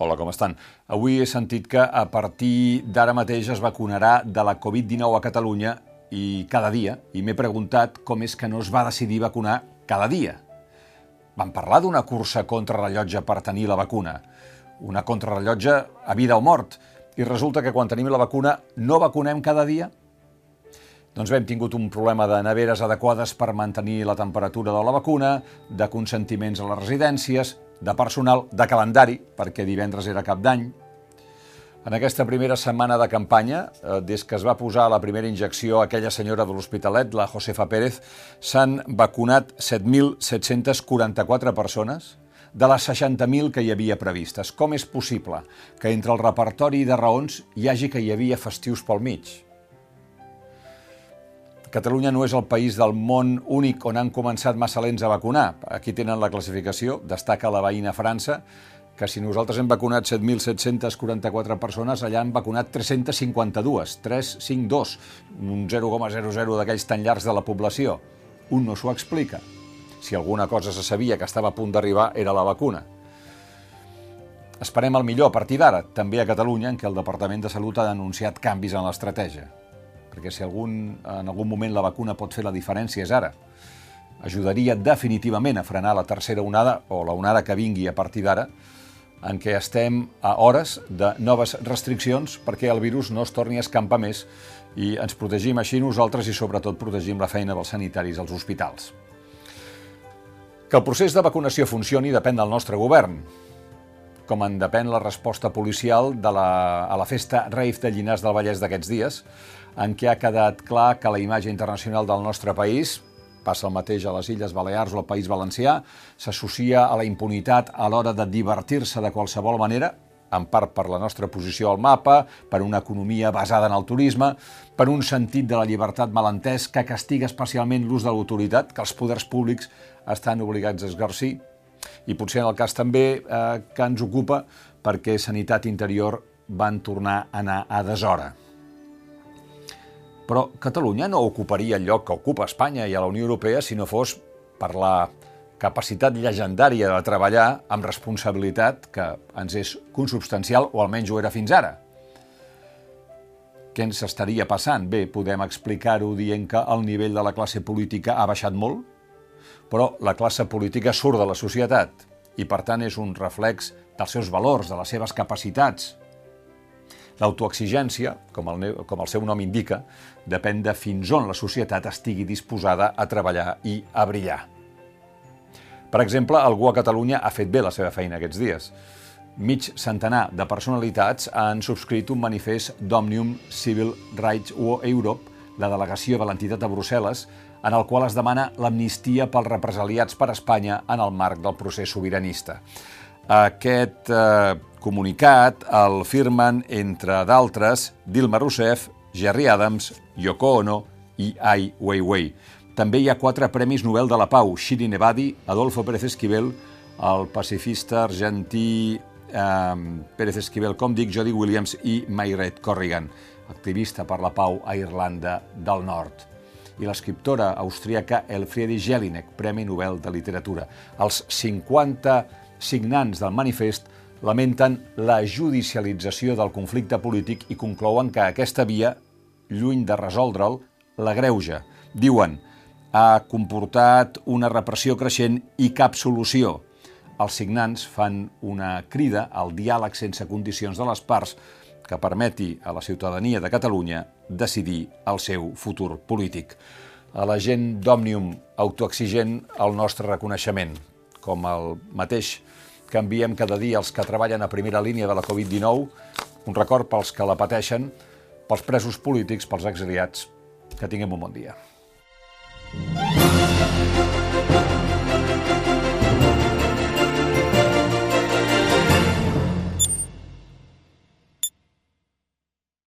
Hola, com estan? Avui he sentit que a partir d'ara mateix es vacunarà de la Covid-19 a Catalunya i cada dia, i m'he preguntat com és que no es va decidir vacunar cada dia. Vam parlar d'una cursa contrarrellotge per tenir la vacuna, una contrarrellotge a vida o mort, i resulta que quan tenim la vacuna no vacunem cada dia? Doncs bé, hem tingut un problema de neveres adequades per mantenir la temperatura de la vacuna, de consentiments a les residències, de personal, de calendari, perquè divendres era cap d'any. En aquesta primera setmana de campanya, eh, des que es va posar la primera injecció a aquella senyora de l'Hospitalet, la Josefa Pérez, s'han vacunat 7.744 persones de les 60.000 que hi havia previstes. Com és possible que entre el repertori de raons hi hagi que hi havia festius pel mig? Catalunya no és el país del món únic on han començat massa lents a vacunar. Aquí tenen la classificació, destaca la veïna França, que si nosaltres hem vacunat 7.744 persones, allà han vacunat 352, 352, un 0,00 d'aquells tan llargs de la població. Un no s'ho explica. Si alguna cosa se sabia que estava a punt d'arribar, era la vacuna. Esperem el millor a partir d'ara, també a Catalunya, en què el Departament de Salut ha denunciat canvis en l'estratègia perquè si algun, en algun moment la vacuna pot fer la diferència és ara. Ajudaria definitivament a frenar la tercera onada o la onada que vingui a partir d'ara, en què estem a hores de noves restriccions perquè el virus no es torni a escampar més i ens protegim així nosaltres i sobretot protegim la feina dels sanitaris als hospitals. Que el procés de vacunació funcioni depèn del nostre govern, com en depèn la resposta policial de la, a la festa Rave de Llinars del Vallès d'aquests dies, en què ha quedat clar que la imatge internacional del nostre país, passa el mateix a les Illes Balears o al País Valencià, s'associa a la impunitat a l'hora de divertir-se de qualsevol manera, en part per la nostra posició al mapa, per una economia basada en el turisme, per un sentit de la llibertat malentès que castiga especialment l'ús de l'autoritat que els poders públics estan obligats a exercir, i potser en el cas també eh, que ens ocupa perquè Sanitat Interior van tornar a anar a deshora. Però Catalunya no ocuparia el lloc que ocupa Espanya i a la Unió Europea si no fos per la capacitat llegendària de treballar amb responsabilitat que ens és consubstancial, o almenys ho era fins ara. Què ens estaria passant? Bé, podem explicar-ho dient que el nivell de la classe política ha baixat molt, però la classe política surt de la societat i, per tant, és un reflex dels seus valors, de les seves capacitats, L'autoexigència, com, el, com el seu nom indica, depèn de fins on la societat estigui disposada a treballar i a brillar. Per exemple, algú a Catalunya ha fet bé la seva feina aquests dies. Mig centenar de personalitats han subscrit un manifest d'Omnium Civil Rights Europe, la delegació de l'entitat a Brussel·les, en el qual es demana l'amnistia pels represaliats per Espanya en el marc del procés sobiranista. Aquest eh, comunicat el firmen, entre d'altres, Dilma Rousseff, Jerry Adams, Yoko Ono i Ai Weiwei. També hi ha quatre Premis Nobel de la Pau, Shirin Ebadi, Adolfo Pérez Esquivel, el pacifista argentí Pérez Esquivel, com dic, Jody Williams i Mayred Corrigan, activista per la pau a Irlanda del Nord i l'escriptora austríaca Elfriede Jelinek, Premi Nobel de Literatura. Els 50 signants del manifest lamenten la judicialització del conflicte polític i conclouen que aquesta via, lluny de resoldre'l, la greuja. Diuen, ha comportat una repressió creixent i cap solució. Els signants fan una crida al diàleg sense condicions de les parts que permeti a la ciutadania de Catalunya decidir el seu futur polític. A la gent d'Òmnium autoexigent el nostre reconeixement com el mateix que enviem cada dia els que treballen a primera línia de la Covid-19, un record pels que la pateixen, pels presos polítics, pels exiliats. Que tinguem un bon dia.